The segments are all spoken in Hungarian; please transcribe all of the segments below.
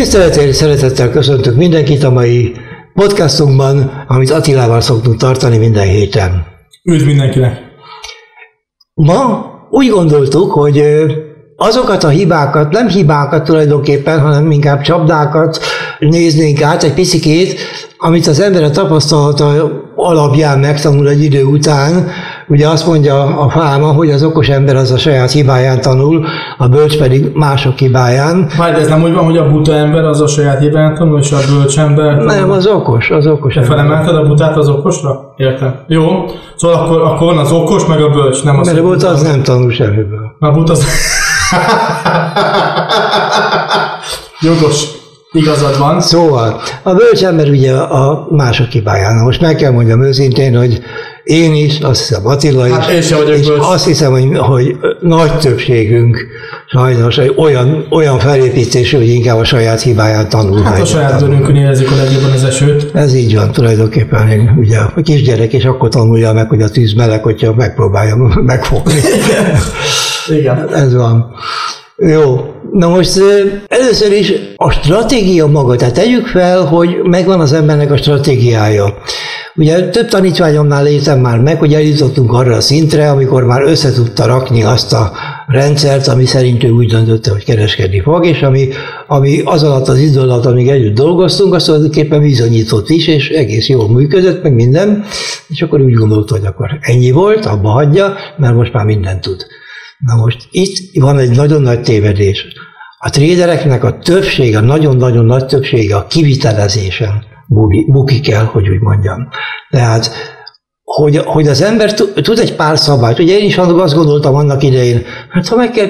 Tisztelettel, szeretettel köszöntök mindenkit a mai podcastunkban, amit Attilával szoktunk tartani minden héten. Üdv mindenkinek! Ma úgy gondoltuk, hogy azokat a hibákat, nem hibákat tulajdonképpen, hanem inkább csapdákat néznénk át egy picikét, amit az ember a tapasztalata alapján megtanul egy idő után, ugye azt mondja a fáma, hogy az okos ember az a saját hibáján tanul, a bölcs pedig mások hibáján. Várj, ez nem úgy van, hogy a buta ember az a saját hibáján tanul, és a bölcs ember... Nem, az okos, az okos. Te felemelted a butát az okosra? Értem. Jó, szóval akkor, akkor van az okos, meg a bölcs, nem az. Mert a buta az nem tanul semmiből. A buta az... Jogos. Igazad van. Szóval, a bölcs ember ugye a mások hibáján. Most meg kell mondjam őszintén, hogy én is, azt hiszem Attila is, hát én sem vagyok és bölcs. azt hiszem, hogy, hogy nagy többségünk sajnos hogy olyan, olyan felépítésű, hogy inkább a saját hibáján tanul. Hát a saját bőrünkön érezzük a legjobban az esőt. Ez így van, tulajdonképpen. Ugye a kisgyerek is akkor tanulja meg, hogy a tűz meleg, hogyha megpróbálja megfogni. Igen. Ez van. Jó, na most először is a stratégia maga, tehát tegyük fel, hogy megvan az embernek a stratégiája. Ugye több tanítványomnál éltem már meg, hogy eljutottunk arra a szintre, amikor már össze tudta rakni azt a rendszert, ami szerint ő úgy döntötte, hogy kereskedni fog, és ami, ami az alatt az idő alatt, amíg együtt dolgoztunk, azt tulajdonképpen bizonyított is, és egész jól működött, meg minden, és akkor úgy gondolta, hogy akkor ennyi volt, abba hagyja, mert most már mindent tud. Na most itt van egy nagyon nagy tévedés. A trédereknek a többsége, nagyon-nagyon nagy többsége a kivitelezésen bukik el, hogy úgy mondjam. Tehát, hogy, hogy az ember tud egy pár szabályt. Ugye én is azt gondoltam annak idején, hát ha meg kell,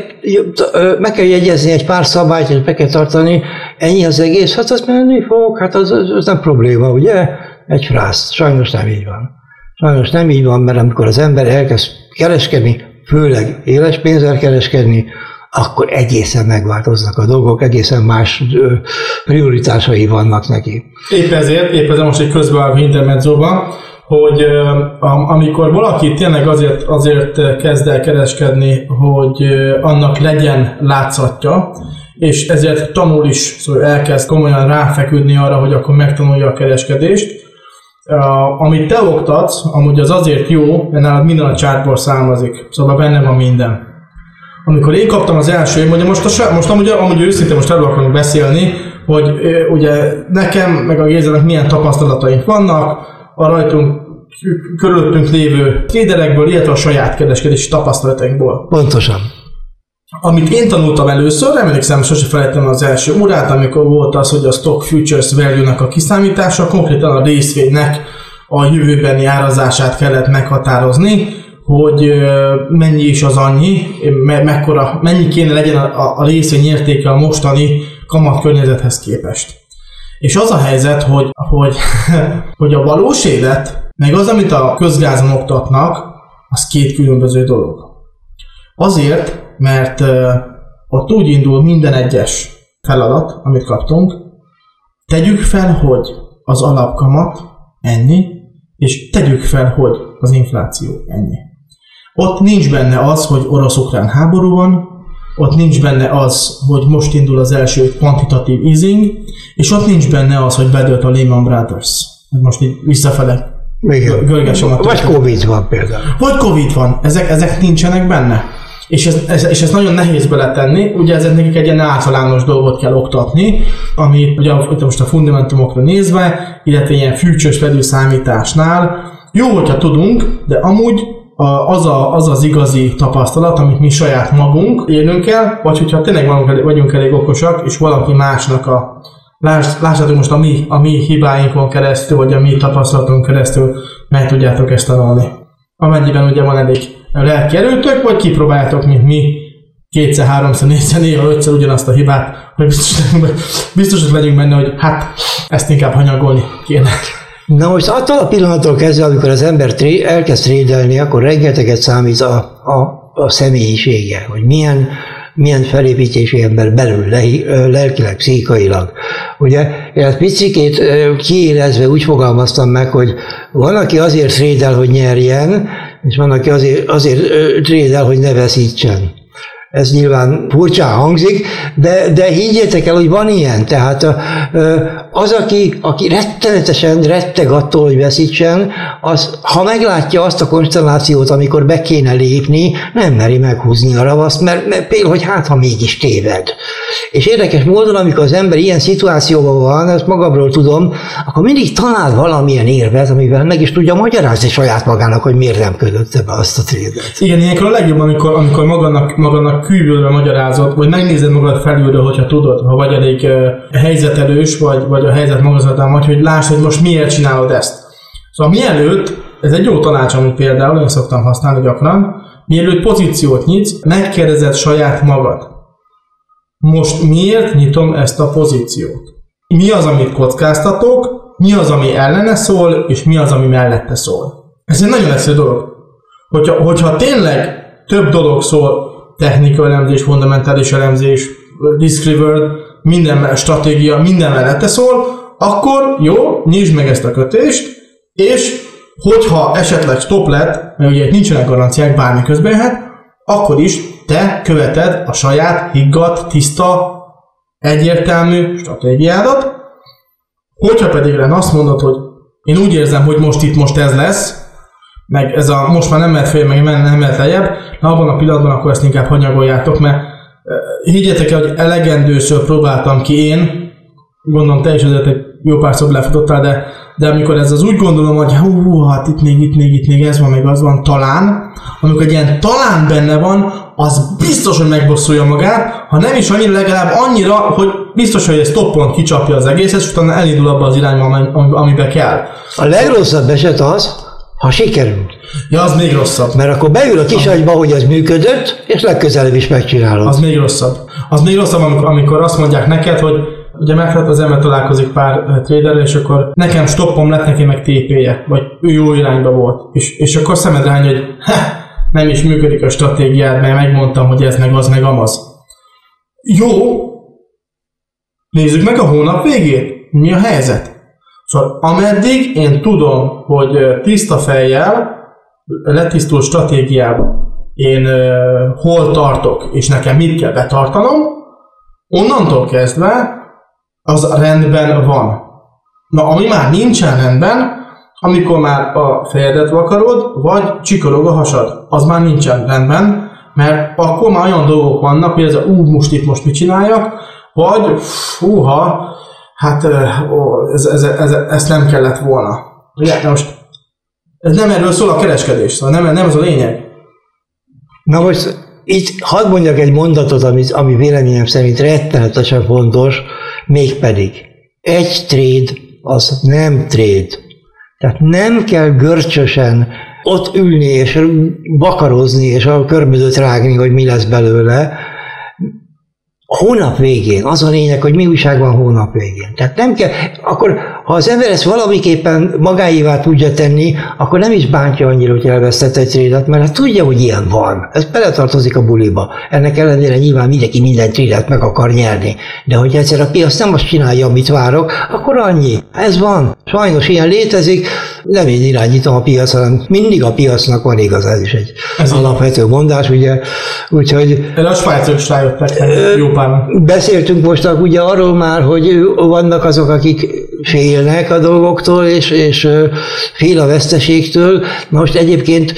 meg kell jegyezni egy pár szabályt, és meg kell tartani, ennyi az egész, hát az menni fog, hát az, az nem probléma, ugye? Egy frász. Sajnos nem így van. Sajnos nem így van, mert amikor az ember elkezd kereskedni, főleg éles pénzzel kereskedni, akkor egészen megváltoznak a dolgok, egészen más prioritásai vannak neki. Épp ezért, épp ezért most egy közbevágó intermedzóban, hogy amikor valaki tényleg azért, azért kezd el kereskedni, hogy annak legyen látszatja, és ezért tanul is, szóval elkezd komolyan ráfeküdni arra, hogy akkor megtanulja a kereskedést, Uh, amit te oktatsz, amúgy az azért jó, mert nálad minden a csártból származik, szóval benne van minden. Amikor én kaptam az első, ugye most, a, most amúgy, amúgy őszintén most erről akarunk beszélni, hogy ugye nekem, meg a Gézának milyen tapasztalataink vannak, a rajtunk körülöttünk lévő tréderekből, illetve a saját kereskedési tapasztalatainkból. Pontosan. Amit én tanultam először, emlékszem, sose felejtem az első órát, amikor volt az, hogy a Stock Futures Value-nak a kiszámítása, konkrétan a részvénynek a jövőbeni árazását kellett meghatározni, hogy mennyi is az annyi, me- mekkora, mennyi kéne legyen a, a részvény értéke a mostani kamat környezethez képest. És az a helyzet, hogy, hogy, hogy a valós élet, meg az, amit a közgázon oktatnak, az két különböző dolog. Azért, mert ott úgy indul minden egyes feladat, amit kaptunk, tegyük fel, hogy az alapkamat ennyi, és tegyük fel, hogy az infláció ennyi. Ott nincs benne az, hogy orosz-ukrán háború van, ott nincs benne az, hogy most indul az első kvantitatív easing, és ott nincs benne az, hogy bedőlt a Lehman Brothers. Most így visszafele görgesem a Vagy Covid van például. Vagy Covid van, ezek, ezek nincsenek benne. És ez, ez, és ez nagyon nehéz beletenni, ugye ezek nekik egy ilyen általános dolgot kell oktatni, ami ugye most a fundamentumokra nézve, illetve ilyen futures value számításnál, jó, hogyha tudunk, de amúgy az, a, az az igazi tapasztalat, amit mi saját magunk élünk el, vagy hogyha tényleg vagyunk, vagyunk elég okosak, és valaki másnak a Lássátok most a mi, a mi hibáinkon keresztül, vagy a mi tapasztalatunk keresztül meg tudjátok ezt tanulni. Amennyiben ugye van elég lelki erőtök, vagy kipróbáljátok, mint mi, kétszer, háromszor, négyszer, néha, ötszer ugyanazt a hibát, hogy biztos, biztosak legyünk benne, hogy hát ezt inkább hanyagolni kéne. Na most attól a pillanattól kezdve, amikor az ember tré, elkezd trédelni, akkor rengeteget számít a, a, a személyisége, hogy milyen, milyen felépítési ember belül, le, lelkileg, pszichikailag. Ugye, én ezt picikét kiérezve úgy fogalmaztam meg, hogy van, aki azért trédel, hogy nyerjen, és van, aki azért, azért trédel, hogy ne veszítsen. ez nyilván furcsán hangzik, de, de higgyétek el, hogy van ilyen. Tehát az, aki, aki rettenetesen retteg attól, hogy veszítsen, az, ha meglátja azt a konstellációt, amikor be kéne lépni, nem meri meghúzni a ravaszt, mert, mert például, hogy hát, ha mégis téved. És érdekes módon, amikor az ember ilyen szituációban van, ezt magamról tudom, akkor mindig talál valamilyen érvet, amivel meg is tudja magyarázni saját magának, hogy miért nem ködötte be azt a trédet. Igen, ilyenkor a legjobb, amikor, amikor magadnak, magadnak kívülről magyarázod, vagy megnézed magad felülről, hogyha tudod, ha vagy elég uh, helyzetelős, vagy, vagy helyzet magazatán vagy, hogy lásd, hogy most miért csinálod ezt. Szóval mielőtt, ez egy jó tanács, amit például én szoktam használni gyakran, mielőtt pozíciót nyitsz, megkérdezed saját magad. Most miért nyitom ezt a pozíciót? Mi az, amit kockáztatok, mi az, ami ellene szól, és mi az, ami mellette szól. Ez egy nagyon egyszerű dolog. Hogyha, hogyha tényleg több dolog szól, technika elemzés, fundamentális elemzés, reward, minden stratégia, minden mellette szól, akkor jó, nyisd meg ezt a kötést, és hogyha esetleg stop lett, mert ugye nincsenek garanciák, bármi közben akkor is te követed a saját higgadt, tiszta, egyértelmű stratégiádat, hogyha pedig len azt mondod, hogy én úgy érzem, hogy most itt most ez lesz, meg ez a most már nem mehet fél, meg nem mehet lejjebb, na abban a pillanatban akkor ezt inkább hanyagoljátok, mert higgyetek el, hogy elegendőször próbáltam ki én, gondolom te is azért egy jó párszor lefutottál, de, de amikor ez az úgy gondolom, hogy hú, hát itt még, itt még, itt még ez van, meg az van, talán, amikor egy ilyen talán benne van, az biztos, hogy megbosszulja magát, ha nem is annyira, legalább annyira, hogy biztos, hogy ez toppon kicsapja az egészet, és utána elindul abba az irányba, amibe kell. A legrosszabb eset az, ha sikerül. Ja, az még rosszabb. Mert akkor beül a kis agyba, hogy ez működött, és legközelebb is megcsinálod. Az még rosszabb. Az még rosszabb, amikor, amikor azt mondják neked, hogy ugye megfelelt az ember találkozik pár traderrel, és akkor nekem stoppom lett, neki meg TP-je, vagy ő jó irányba volt. És, és akkor szemed rány, hogy ha, nem is működik a stratégiád, mert megmondtam, hogy ez meg az meg amaz. Jó, nézzük meg a hónap végét. Mi a helyzet? Szóval ameddig én tudom, hogy tiszta fejjel, letisztult stratégiában én hol tartok, és nekem mit kell betartanom, onnantól kezdve az rendben van. Na, ami már nincsen rendben, amikor már a fejedet vakarod, vagy csikorog a hasad, az már nincsen rendben, mert akkor már olyan dolgok vannak, hogy ez a ú, most itt most mit csináljak, vagy fúha, hát ez, ez, ez, ezt nem kellett volna. Ugye, most ez nem erről szól a kereskedés, szóval nem, nem ez a lényeg. Na most itt hadd mondjak egy mondatot, ami, ami véleményem szerint rettenetesen fontos, mégpedig egy trade az nem trade. Tehát nem kell görcsösen ott ülni és bakarozni és a körmödöt rágni, hogy mi lesz belőle, hónap végén, az a lényeg, hogy mi újság van hónap végén. Tehát nem kell, akkor ha az ember ezt valamiképpen magáévá tudja tenni, akkor nem is bántja annyira, hogy elvesztett egy trédet, mert hát tudja, hogy ilyen van. Ez beletartozik a buliba. Ennek ellenére nyilván mindenki minden trédet meg akar nyerni. De hogy egyszer a piac nem azt csinálja, amit várok, akkor annyi. Ez van. Sajnos ilyen létezik. Nem én irányítom a piac, hanem mindig a piacnak van igaz, ez is egy ez alapvető mondás, ugye. Úgyhogy... Erre a svájcok is rájöttek, jó pár. Beszéltünk most ugye arról már, hogy vannak azok, akik félnek a dolgoktól, és, és fél a veszteségtől. Most egyébként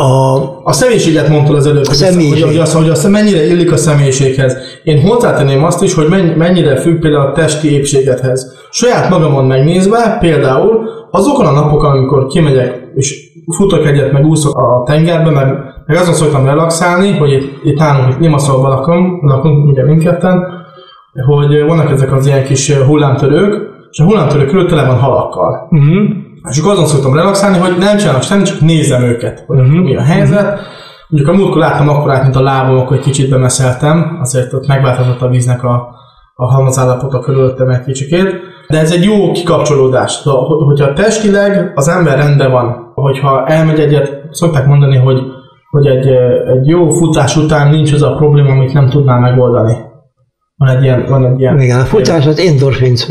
a, a személyiséget mondtad az előbb, a személyiség. hogy, az, hogy az mennyire illik a személyiséghez. Én hozzátenném azt is, hogy mennyire függ például a testi épségethez. Saját magamon megnézve, például azokon a napokon, amikor kimegyek és futok egyet, meg úszok a tengerbe, meg, meg azon szoktam relaxálni, hogy itt, itt nálunk itt Limasszolban lakom, lakunk ugye mindketten, hogy vannak ezek az ilyen kis hullámtörők, és a hullámtörő körül tele van halakkal. Uh-huh. És akkor azon szoktam relaxálni, hogy nem csinálok semmit, csak nézem őket, hogy uh-huh. mi a helyzet. Uh-huh. Mondjuk a múltkor láttam akkor mint a lábam, akkor egy kicsit bemeszeltem, azért ott megváltozott a víznek a, a halmazállapota körülöttem egy kicsikét. De ez egy jó kikapcsolódás. Hogyha testileg az ember rendben van, hogyha elmegy egyet, szokták mondani, hogy, hogy egy, egy jó futás után nincs az a probléma, amit nem tudná megoldani. Van egy ilyen... Van egy ilyen Igen, a futás az endorfint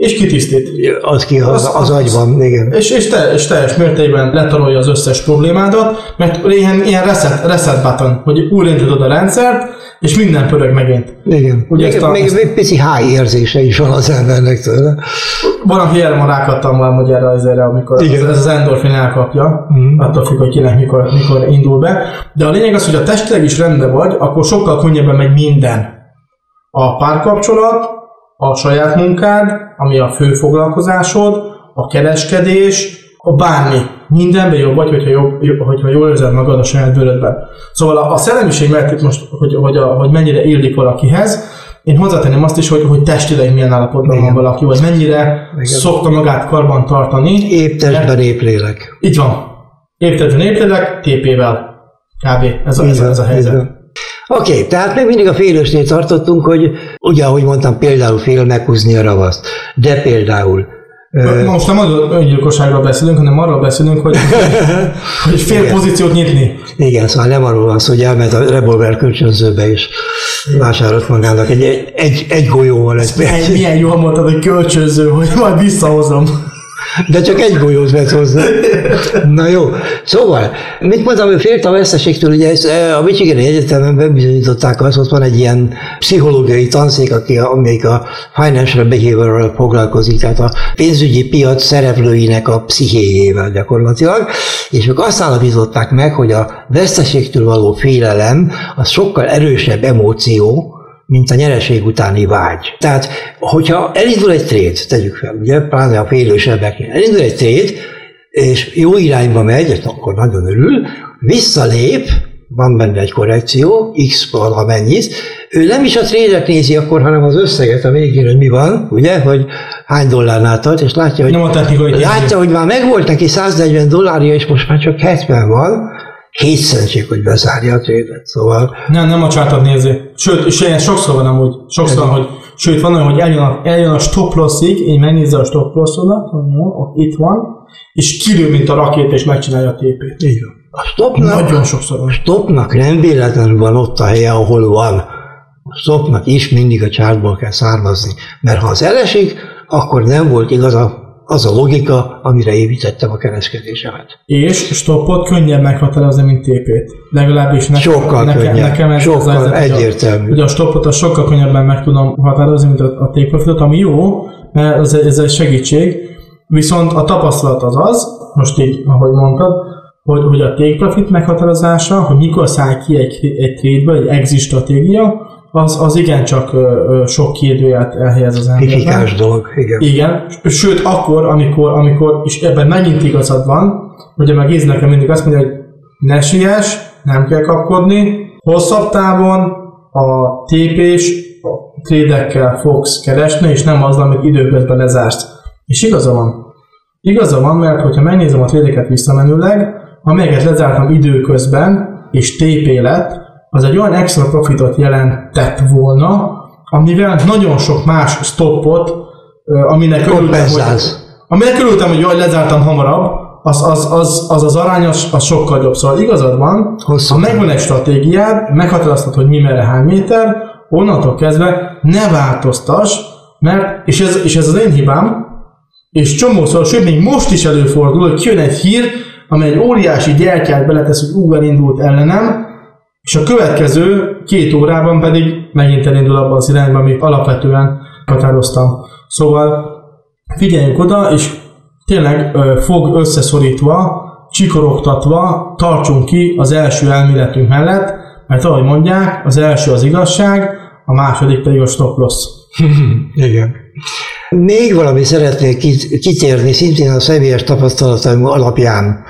és kitisztít. Az ki az, az, az agyban, igen. És, és, te, és teljes mértékben letarolja az összes problémádat, mert ilyen, ilyen reset, reset button, hogy újraindítod a rendszert, és minden pörög megint. Igen. Ugye még, a, még, még pici high érzése is van az embernek tőle. Van, aki erre ma rákattam valami erre az erre, amikor Igen. ez az endorfin elkapja, mm. attól függ, hogy kinek mikor, mikor indul be. De a lényeg az, hogy a testileg is rendben vagy, akkor sokkal könnyebben megy minden. A párkapcsolat, a saját munkád, ami a fő foglalkozásod, a kereskedés, a bármi. Mindenben jobb vagy, hogyha, jobb, hogyha jól érzed magad a saját bőrödben. Szóval a, a szellemiség mert itt most, hogy, hogy, a, hogy mennyire illik valakihez, én hozzátenném azt is, hogy, hogy testileg milyen állapotban Igen. van valaki, vagy mennyire Igen. szokta magát karban tartani. Épp testben, épp lélek. Így van. Épp testben, épp lélek, TP-vel. Kb. Ez a, ez, ez a helyzet. Igen. Oké, okay, tehát még mindig a félősnél tartottunk, hogy ugye, ahogy mondtam, például fél meghúzni a ravaszt. De például most nem az öngyilkosságról beszélünk, hanem arról beszélünk, hogy, hogy fél Igen. pozíciót nyitni. Igen, szóval nem arról van szó, hogy elment a revolver kölcsönzőbe és vásárolt magának egy, egy, egy golyóval. Egy, egy, milyen jól mondtad, hogy kölcsönző, hogy majd visszahozom. De csak egy golyót vett hozzá. Na jó. Szóval, mit mondtam, hogy félt a veszteségtől, ugye ezt eh, a Michigani Egyetemen bebizonyították azt, ott van egy ilyen pszichológiai tanszék, aki amelyik a financial behavior foglalkozik, tehát a pénzügyi piac szereplőinek a pszichéjével gyakorlatilag, és ők azt állapították meg, hogy a veszteségtől való félelem az sokkal erősebb emóció, mint a nyereség utáni vágy. Tehát, hogyha elindul egy trade, tegyük fel, ugye, pláne a félősebbeknél, elindul egy trade, és jó irányba megy, akkor nagyon örül, visszalép, van benne egy korrekció, x valamennyit, ő nem is a trédet nézi akkor, hanem az összeget a végén, hogy mi van, ugye, hogy hány dollárnál tart, és látja, hogy, nem a látja, hogy már megvolt neki 140 dollárja, és most már csak 70 van, hétszentség, hogy bezárja a trédet, szóval... Nem, nem a csártat nézi. Sőt, és ilyen sokszor van amúgy, sokszor, hogy sőt, van olyan, hogy eljön a, eljön a stop lossig, így megnézze a stop lossodat, hogy jó, itt van, és kilő, mint a rakét, és megcsinálja a tépét. Így van. A stopnak, Nagyon sokszor van. A stopnak nem véletlenül van ott a helye, ahol van. A stopnak is mindig a csártból kell származni. Mert ha az elesik, akkor nem volt igaz a az a logika, amire építettem a kereskedésemet. És stoppot könnyebb meghatározni, mint TP-t. Legalábbis nekem, sokkal nekem, könnyebb, nekem ez sokkal az egyértelmű. Ugye a stoppot a sokkal könnyebben meg tudom határozni, mint a, a take profitot, ami jó, mert ez, ez egy segítség, viszont a tapasztalat az az, most így, ahogy mondtad, hogy, hogy a take profit meghatározása, hogy mikor száll ki egy, egy trade egy exit stratégia, az, az igencsak sok kérdőjelt elhelyez az emberben. Fifikás dolog, igen. Igen, sőt akkor, amikor, amikor, és ebben megint igazad van, ugye meg Géz nekem mindig azt mondja, hogy ne siess, nem kell kapkodni, hosszabb távon a tépés a trédekkel fogsz keresni, és nem az, amit időközben lezársz. És igaza van. Igaza van, mert hogyha megnézem a trédeket visszamenőleg, amelyeket lezártam időközben, és TP lett, az egy olyan extra profitot jelentett volna, amivel nagyon sok más stoppot, aminek örültem, hogy, aminek örültem, hogy jaj, lezártam hamarabb, az az, az, az, az arányos, az sokkal jobb. Szóval igazad van, Hosszú ha megvan egy stratégiád, meghatároztad, hogy mi merre hány méter, onnantól kezdve ne változtass, mert, és ez, és ez az én hibám, és csomószor, sőt, még most is előfordul, hogy jön egy hír, amely egy óriási gyertyát beletesz, hogy ú, elindult ellenem, és a következő két órában pedig megint elindul abban az irányban, amit alapvetően határoztam. Szóval figyeljünk oda, és tényleg fog összeszorítva, csikorogtatva tartsunk ki az első elméletünk mellett, mert ahogy mondják, az első az igazság, a második pedig a stop loss. Igen. Még valami szeretnék kitérni, szintén a személyes tapasztalataim alapján.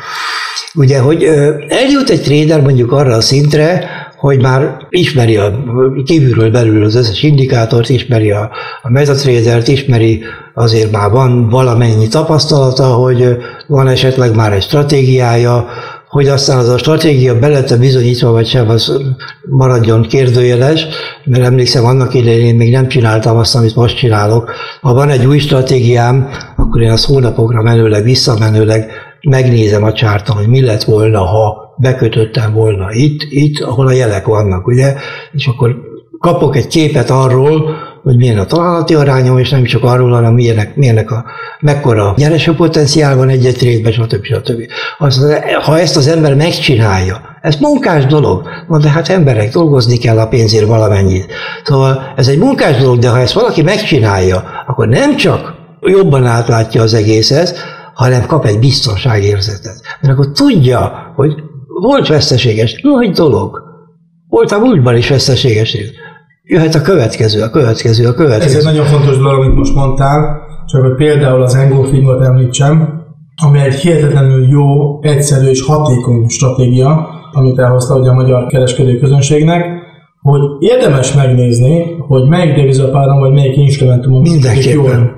Ugye, hogy eljut egy trader mondjuk arra a szintre, hogy már ismeri a kívülről belül az összes indikátort, ismeri a, a metatradert, ismeri, azért már van valamennyi tapasztalata, hogy van esetleg már egy stratégiája, hogy aztán az a stratégia belette bizonyítva, vagy sem, az maradjon kérdőjeles, mert emlékszem, annak idején én még nem csináltam azt, amit most csinálok. Ha van egy új stratégiám, akkor én azt hónapokra menőleg, visszamenőleg megnézem a csárton, hogy mi lett volna, ha bekötöttem volna itt, itt, ahol a jelek vannak, ugye, és akkor kapok egy képet arról, hogy milyen a találati arányom, és nem csak arról, hanem milyenek, milyenek a, mekkora nyereső potenciál van egy-egy trédben, stb. stb. Azt, ha ezt az ember megcsinálja, ez munkás dolog, na de hát emberek dolgozni kell a pénzért valamennyit. Szóval ez egy munkás dolog, de ha ezt valaki megcsinálja, akkor nem csak jobban átlátja az egészet, hanem kap egy biztonságérzetet. Mert akkor tudja, hogy volt veszteséges, nagy dolog. Voltam úgyban is veszteséges. Jöhet a következő, a következő, a következő. Ez egy nagyon fontos dolog, amit most mondtál, csak hogy például az Engolfingot említsem, ami egy hihetetlenül jó, egyszerű és hatékony stratégia, amit elhozta ugye a magyar kereskedő közönségnek, hogy érdemes megnézni, hogy melyik devizapáron vagy melyik instrumentumon Mindenképpen.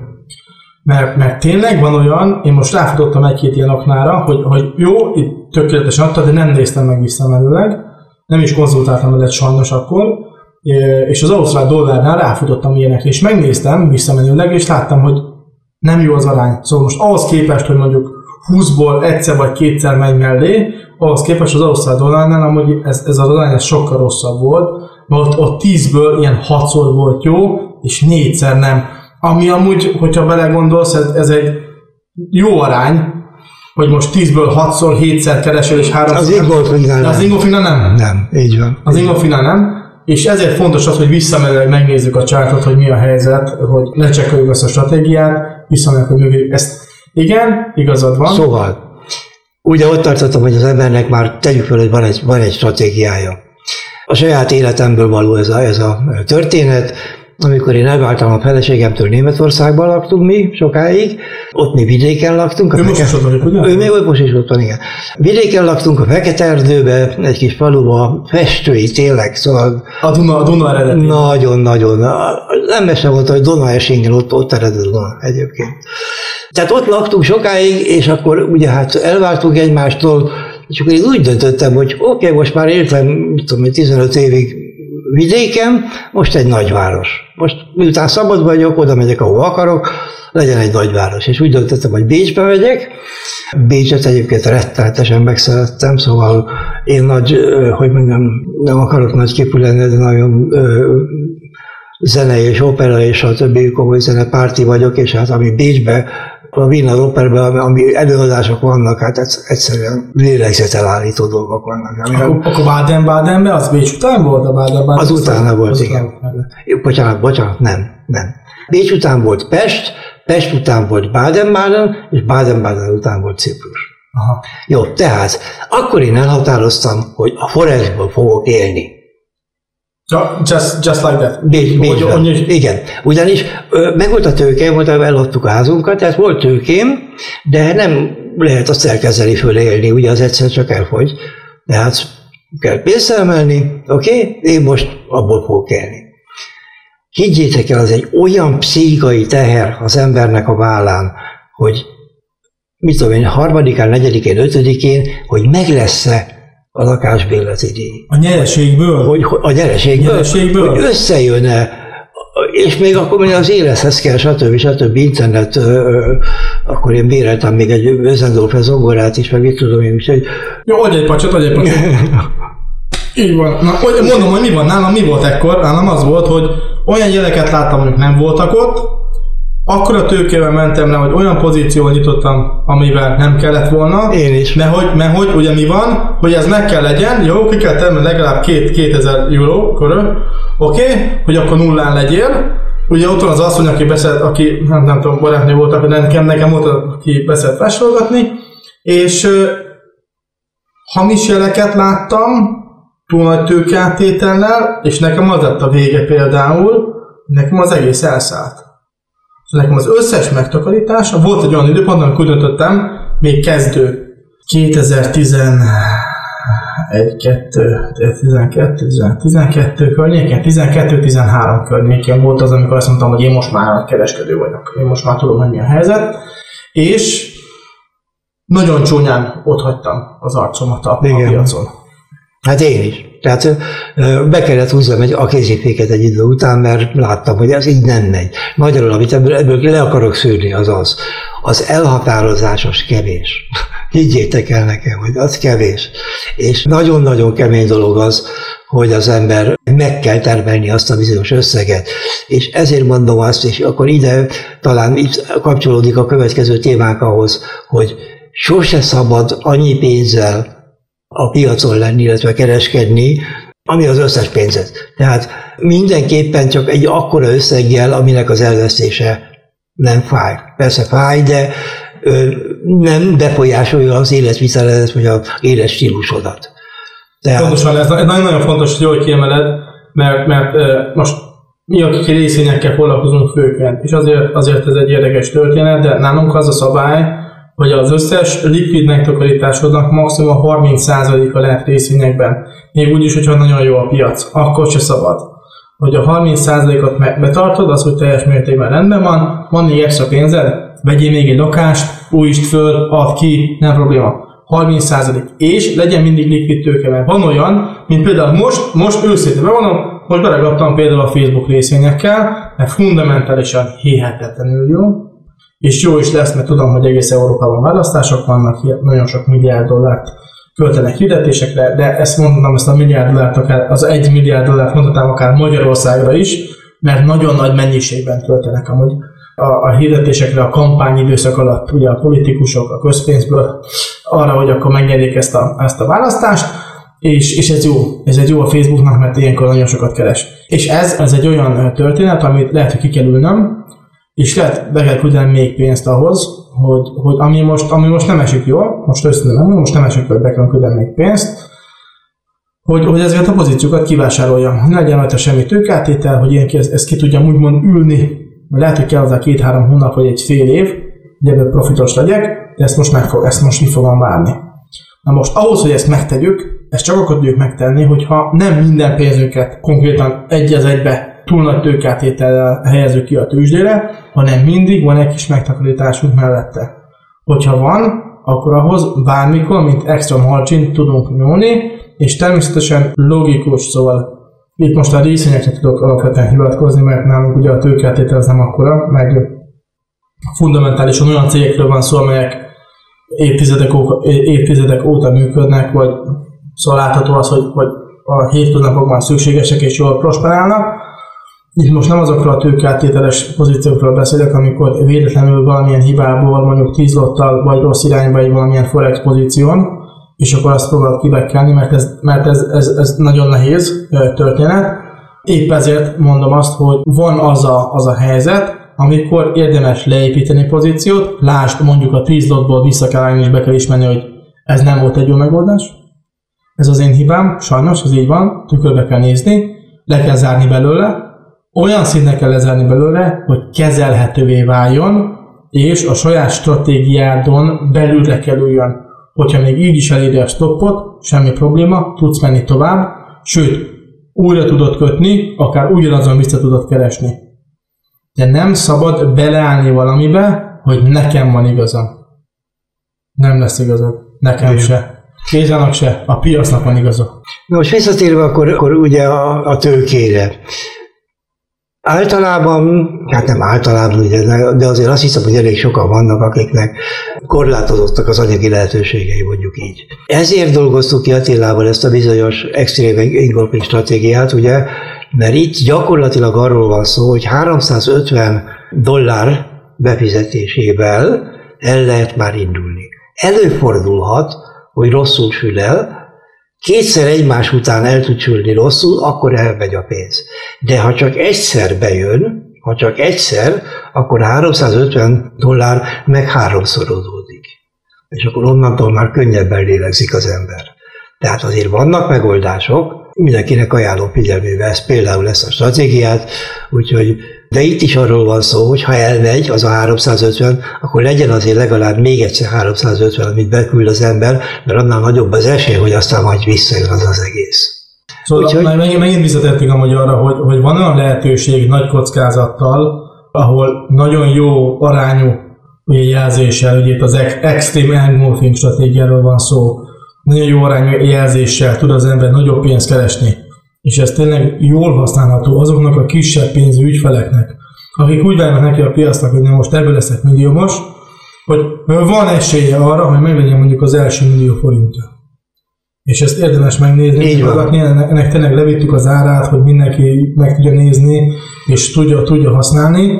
Mert, mert tényleg van olyan, én most ráfutottam egy-két ilyen aknára, hogy, hogy jó, itt tökéletesen adta, de nem néztem meg visszamenőleg, nem is konzultáltam veled sajnos akkor, és az ausztrál dollárnál ráfutottam ilyenekre, és megnéztem visszamenőleg, és láttam, hogy nem jó az arány. Szóval most ahhoz képest, hogy mondjuk 20-ból egyszer vagy kétszer megy mellé, ahhoz képest az ausztrál dollárnál amúgy ez, ez az arány ez sokkal rosszabb volt, mert ott, ott 10-ből ilyen 6-szor volt jó, és négyszer nem. Ami amúgy, hogyha belegondolsz, ez, ez egy jó arány, hogy most 10-ből 6-szor, 7-szer keresel, és 3 Az Ingolfinál nem. Az Ingolfinál nem. Nem, így van. Az Ingolfinál nem. És ezért fontos az, hogy visszamenőleg megnézzük a csártot, hogy mi a helyzet, hogy ne csekkoljuk ezt a stratégiát, visszamenőleg, hogy mögé ezt. Igen, igazad van. Szóval, ugye ott tartottam, hogy az embernek már tegyük fel, hogy van egy, van egy stratégiája. A saját életemből való ez a, ez a történet, amikor én elváltam a feleségemtől Németországban laktunk mi sokáig, ott mi vidéken laktunk. Ő most is ott vagyok, ugye? Ő még most is ott van, igen. Vidéken laktunk a Fekete Erdőbe, egy kis faluba, festői tényleg, szóval A Duna, a Duna eredeti. nagyon-nagyon. Nem mese volt, hogy Dona esingen, ott, ott eredett Duna egyébként. Tehát ott laktunk sokáig, és akkor ugye hát elváltunk egymástól, és akkor én úgy döntöttem, hogy oké, okay, most már éltem, mit tudom, én, 15 évig vidéken, most egy nagyváros. Most miután szabad vagyok, oda megyek, ahol akarok, legyen egy nagyváros. És úgy döntöttem, hogy Bécsbe megyek. Bécset egyébként rettenetesen megszerettem, szóval én nagy, hogy mondjam, nem akarok nagy képű lenni, de nagyon zene és opera és a többi komoly zenepárti vagyok, és hát ami Bécsbe a Wiener Operben, ami előadások vannak, hát egyszerűen lélegzetelállító dolgok vannak. Akkor, akkor Baden-Badenben, az Bécs után volt a Baden-Baden? Az utána volt, az igen. Után. Bocsánat, bocsánat, nem, nem. Bécs után volt Pest, Pest után volt Baden-Baden, és Baden-Baden után volt Ciprus. Aha. Jó, tehát akkor én elhatároztam, hogy a Forestból fogok élni. Just, just like that. Bécs, Bécsben. Igen. Ugyanis meg volt a tőke, volt, eladtuk a házunkat, tehát volt tőkém, de nem lehet azt elkezdeni fölélni, ugye az egyszer csak elfogy. Tehát kell pénzt emelni, oké, okay? én most abból fogok élni. Higgyétek el, az egy olyan pszichai teher az embernek a vállán, hogy mit tudom én, harmadikán, negyedikén, ötödikén, hogy meg lesz-e a lakásbérleti díj. A nyereségből? Hogy, a nyereségből, nyereségből? hogy összejön-e, és még akkor még az élethez kell, stb. stb. internet, akkor én béreltem még egy Özendorf zongorát is, meg mit tudom én, úgyhogy... Jó, adj egy pacsot, adj egy pacsot. Így van. Na, mondom, hogy mi van nálam, mi volt ekkor? Nálam az volt, hogy olyan jeleket láttam, amik nem voltak ott, akkor a tőkével mentem le, hogy olyan pozíciót nyitottam, amivel nem kellett volna. Én is. Mert hogy, mert hogy ugye mi van, hogy ez meg kell legyen, jó, ki kell tenni legalább két, 2000 euró körül, oké, okay, hogy akkor nullán legyél. Ugye ott van az asszony, aki beszélt, aki nem, nem tudom, barátnő volt, aki nekem, nekem volt, aki beszélt fásolgatni, és hamis jeleket láttam, túl nagy tőkeáttétellel, és nekem az lett a vége például, nekem az egész elszállt nekem az összes megtakarítás, volt egy olyan időpont, amikor döntöttem, még kezdő 2011, 2, 12, 12 környéken, 12-13 környéken volt az, amikor azt mondtam, hogy én most már kereskedő vagyok. Én most már tudom, hogy mi a helyzet. És nagyon csúnyán ott hagytam az arcomat a, a piacon. Hát én is. Tehát be kellett húznom egy, a kéziféket egy idő után, mert láttam, hogy ez így nem megy. Magyarul, amit ebből, ebből le akarok szűrni, az az. Az elhatározásos kevés. higgyétek el nekem, hogy az kevés. És nagyon-nagyon kemény dolog az, hogy az ember meg kell termelni azt a bizonyos összeget. És ezért mondom azt, és akkor ide talán kapcsolódik a következő témánk ahhoz, hogy sose szabad annyi pénzzel a piacon lenni, illetve kereskedni, ami az összes pénzet. Tehát mindenképpen csak egy akkora összeggel, aminek az elvesztése nem fáj. Persze fáj, de nem befolyásolja az életviteledet, vagy az életstílusodat. Tehát... Pontosan, ez nagyon-nagyon fontos, hogy jól kiemeled, mert, mert most mi, akik részvényekkel foglalkozunk főként, és azért, azért ez egy érdekes történet, de nálunk az a szabály, hogy az összes likvid megtakarításodnak maximum 30%-a lehet részvényekben. Még úgy is, hogyha nagyon jó a piac, akkor se szabad. Hogy a 30%-ot betartod, az, hogy teljes mértékben rendben van, van még extra pénzed, vegyél még egy lakást, újítsd föl, add ki, nem probléma. 30% és legyen mindig likvid tőke, mert van olyan, mint például most, most őszintén bevonom, hogy beragadtam például a Facebook részvényekkel, mert fundamentálisan hihetetlenül jó, és jó is lesz, mert tudom, hogy egész Európában választások vannak, nagyon sok milliárd dollárt költenek hirdetésekre, de ezt mondtam, ezt a milliárd dollárt, akár az egy milliárd dollárt mondhatnám akár Magyarországra is, mert nagyon nagy mennyiségben költenek amúgy a, a hirdetésekre a kampányidőszak alatt, ugye a politikusok a közpénzből arra, hogy akkor megnyerjék ezt a, ezt a választást, és, és ez jó, ez egy jó a Facebooknak, mert ilyenkor nagyon sokat keres. És ez, ez egy olyan történet, amit lehet, hogy ki kell ülnöm, és lehet, be kell küldenem még pénzt ahhoz, hogy, hogy ami, most, ami most nem esik jól, most őszintén nem, most nem esik jól, be kell küldenem még pénzt, hogy, hogy ezeket a pozíciókat kivásároljam, hogy ne legyen rajta semmi tőkátétel, hogy én ezt, ezt ki tudjam úgymond ülni, mert lehet, hogy kell hozzá két-három hónap vagy egy fél év, hogy ebből profitos legyek, de ezt most, meg fog, ezt most mi fogom várni. Na most ahhoz, hogy ezt megtegyük, ezt csak akkor tudjuk megtenni, hogyha nem minden pénzünket konkrétan egy az egybe túl nagy tőkátétellel helyezzük ki a tőzsdére, hanem mindig van egy kis megtakarításunk mellette. Hogyha van, akkor ahhoz bármikor, mint extra margin tudunk nyúlni, és természetesen logikus, szóval itt most a részvényekre tudok alapvetően hivatkozni, mert nálunk ugye a tőkeátétel az nem akkora, meg fundamentálisan olyan cégekről van szó, amelyek évtizedek, óta, évtizedek óta működnek, vagy szóval látható az, hogy, hogy a hétköznapokban szükségesek és jól prosperálnak. Itt most nem azokról a tőkeáttételes pozíciókról beszélek, amikor véletlenül valamilyen hibából, mondjuk 10 lottal vagy rossz irányba egy valamilyen forex pozíción, és akkor azt próbálod kibekkelni, mert ez, mert ez, ez, ez nagyon nehéz történet. Épp ezért mondom azt, hogy van az a, az a helyzet, amikor érdemes leépíteni pozíciót, lásd mondjuk a 10 lotból vissza kell állni és be kell ismerni, hogy ez nem volt egy jó megoldás. Ez az én hibám, sajnos, ez így van, tükörbe kell nézni, le kell zárni belőle, olyan szinten kell lezárni belőle, hogy kezelhetővé váljon, és a saját stratégiádon belülre kerüljön. Hogyha még így is eléri a stoppot, semmi probléma, tudsz menni tovább, sőt, újra tudod kötni, akár ugyanazon vissza tudod keresni. De nem szabad beleállni valamibe, hogy nekem van igazam. Nem lesz igazad. Nekem Igen. se. Kézának se, a piacnak van igaza. Most visszatérve akkor, akkor ugye a, a tőkére. Általában, hát nem általában, ugye, de azért azt hiszem, hogy elég sokan vannak, akiknek korlátozottak az anyagi lehetőségei, mondjuk így. Ezért dolgoztuk ki Attilával ezt a bizonyos extrém engulfing stratégiát, ugye, mert itt gyakorlatilag arról van szó, hogy 350 dollár befizetésével el lehet már indulni. Előfordulhat, hogy rosszul sül el, kétszer egymás után el tud sülni rosszul, akkor elmegy a pénz. De ha csak egyszer bejön, ha csak egyszer, akkor 350 dollár meg háromszorozódik. És akkor onnantól már könnyebben lélegzik az ember. Tehát azért vannak megoldások, mindenkinek ajánlom figyelmébe ezt, például ezt a stratégiát, úgyhogy de itt is arról van szó, hogy ha elmegy az a 350, akkor legyen azért legalább még egyszer 350, amit beküld az ember, mert annál nagyobb az esély, hogy aztán majd visszajön az az egész. Szóval Úgyhogy... megint, megint visszatértünk amúgy arra, hogy, hogy van olyan lehetőség nagy kockázattal, ahol nagyon jó arányú ugye jelzéssel, ugye itt az extreme engulfing stratégiáról van szó, nagyon jó arányú jelzéssel tud az ember nagyobb pénzt keresni és ez tényleg jól használható azoknak a kisebb pénzű ügyfeleknek, akik úgy válnak neki a piacnak, hogy nem most ebből leszek milliómos, hogy van esélye arra, hogy meglegyen mondjuk az első millió forintja. És ezt érdemes megnézni, Így van. ennek tényleg levittük az árát, hogy mindenki meg tudja nézni, és tudja, tudja használni.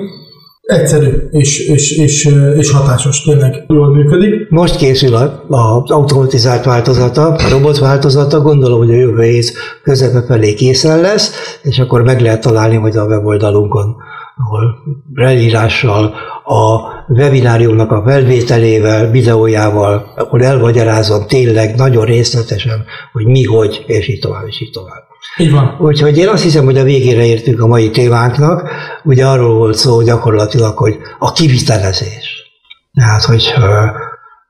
Egyszerű és, és, és, és hatásos, tényleg jól működik. Most készül az automatizált változata, a robot változata, gondolom, hogy a jövő hét közepe felé készen lesz, és akkor meg lehet találni majd a weboldalunkon, ahol leírással, a webináriumnak a felvételével, videójával, akkor elmagyarázom tényleg nagyon részletesen, hogy mi, hogy, és így tovább, és így tovább. Így van. Úgyhogy én azt hiszem, hogy a végére értünk a mai témánknak. Ugye arról volt szó gyakorlatilag, hogy a kivitelezés. Tehát, hogy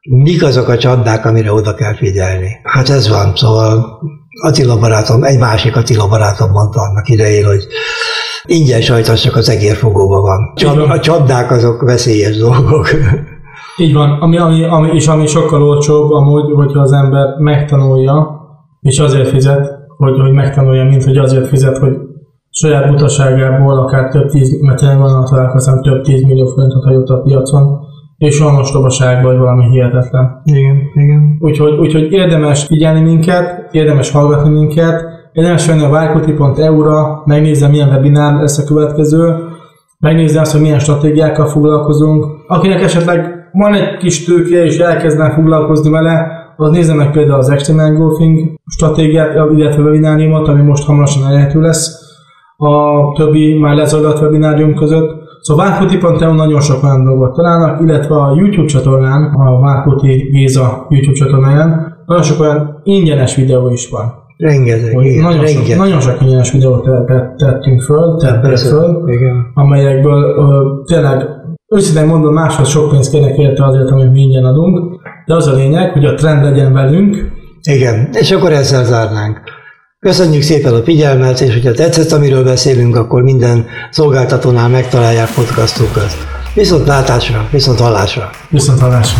mik azok a csapdák, amire oda kell figyelni. Hát ez van, szóval Attila barátom, egy másik Attila barátom mondta annak idején, hogy ingyen sajtos csak az egérfogóban van. Igen. a csapdák azok veszélyes dolgok. Így van, ami, ami, ami, és ami sokkal olcsóbb amúgy, hogyha az ember megtanulja, és azért fizet, hogy, hogy megtanulja, mint hogy azért fizet, hogy saját butaságából akár több tíz, mert tényleg van találkozom, több tíz millió forintot a piacon, és olyan ostobaságban, hogy valami hihetetlen. Igen, igen. Úgyhogy, úgyhogy érdemes figyelni minket, érdemes hallgatni minket, érdemes venni a várkuti.eu-ra, megnézni, milyen webinár lesz a következő, megnézni azt, hogy milyen stratégiákkal foglalkozunk. Akinek esetleg van egy kis tőke és elkezdene foglalkozni vele, az nézze meg például az Extreme Golfing stratégiát, illetve webináriumot, ami most hamarosan elérhető lesz a többi már lezajlott webinárium között. Szóval várkuti.eu nagyon sok olyan dolgot találnak, illetve a YouTube csatornán, a Várkuti Géza YouTube csatornáján nagyon sok olyan ingyenes videó is van. Rengeteg, Hogy igen, nagyon, sok, rengeteg. nagyon sok ingyenes videót te- te- tettünk föl, tettek föl, igen. amelyekből ö, tényleg őszintén mondom, máshoz sok pénzt kérnek érte azért, amit mi ingyen adunk, de az a lényeg, hogy a trend legyen velünk, Igen, és akkor ezzel zárnánk. Köszönjük szépen a figyelmet, és hogyha tetszett, amiről beszélünk, akkor minden szolgáltatónál megtalálják podcastunkat. Viszont látásra, viszont hallásra. viszont hallásra.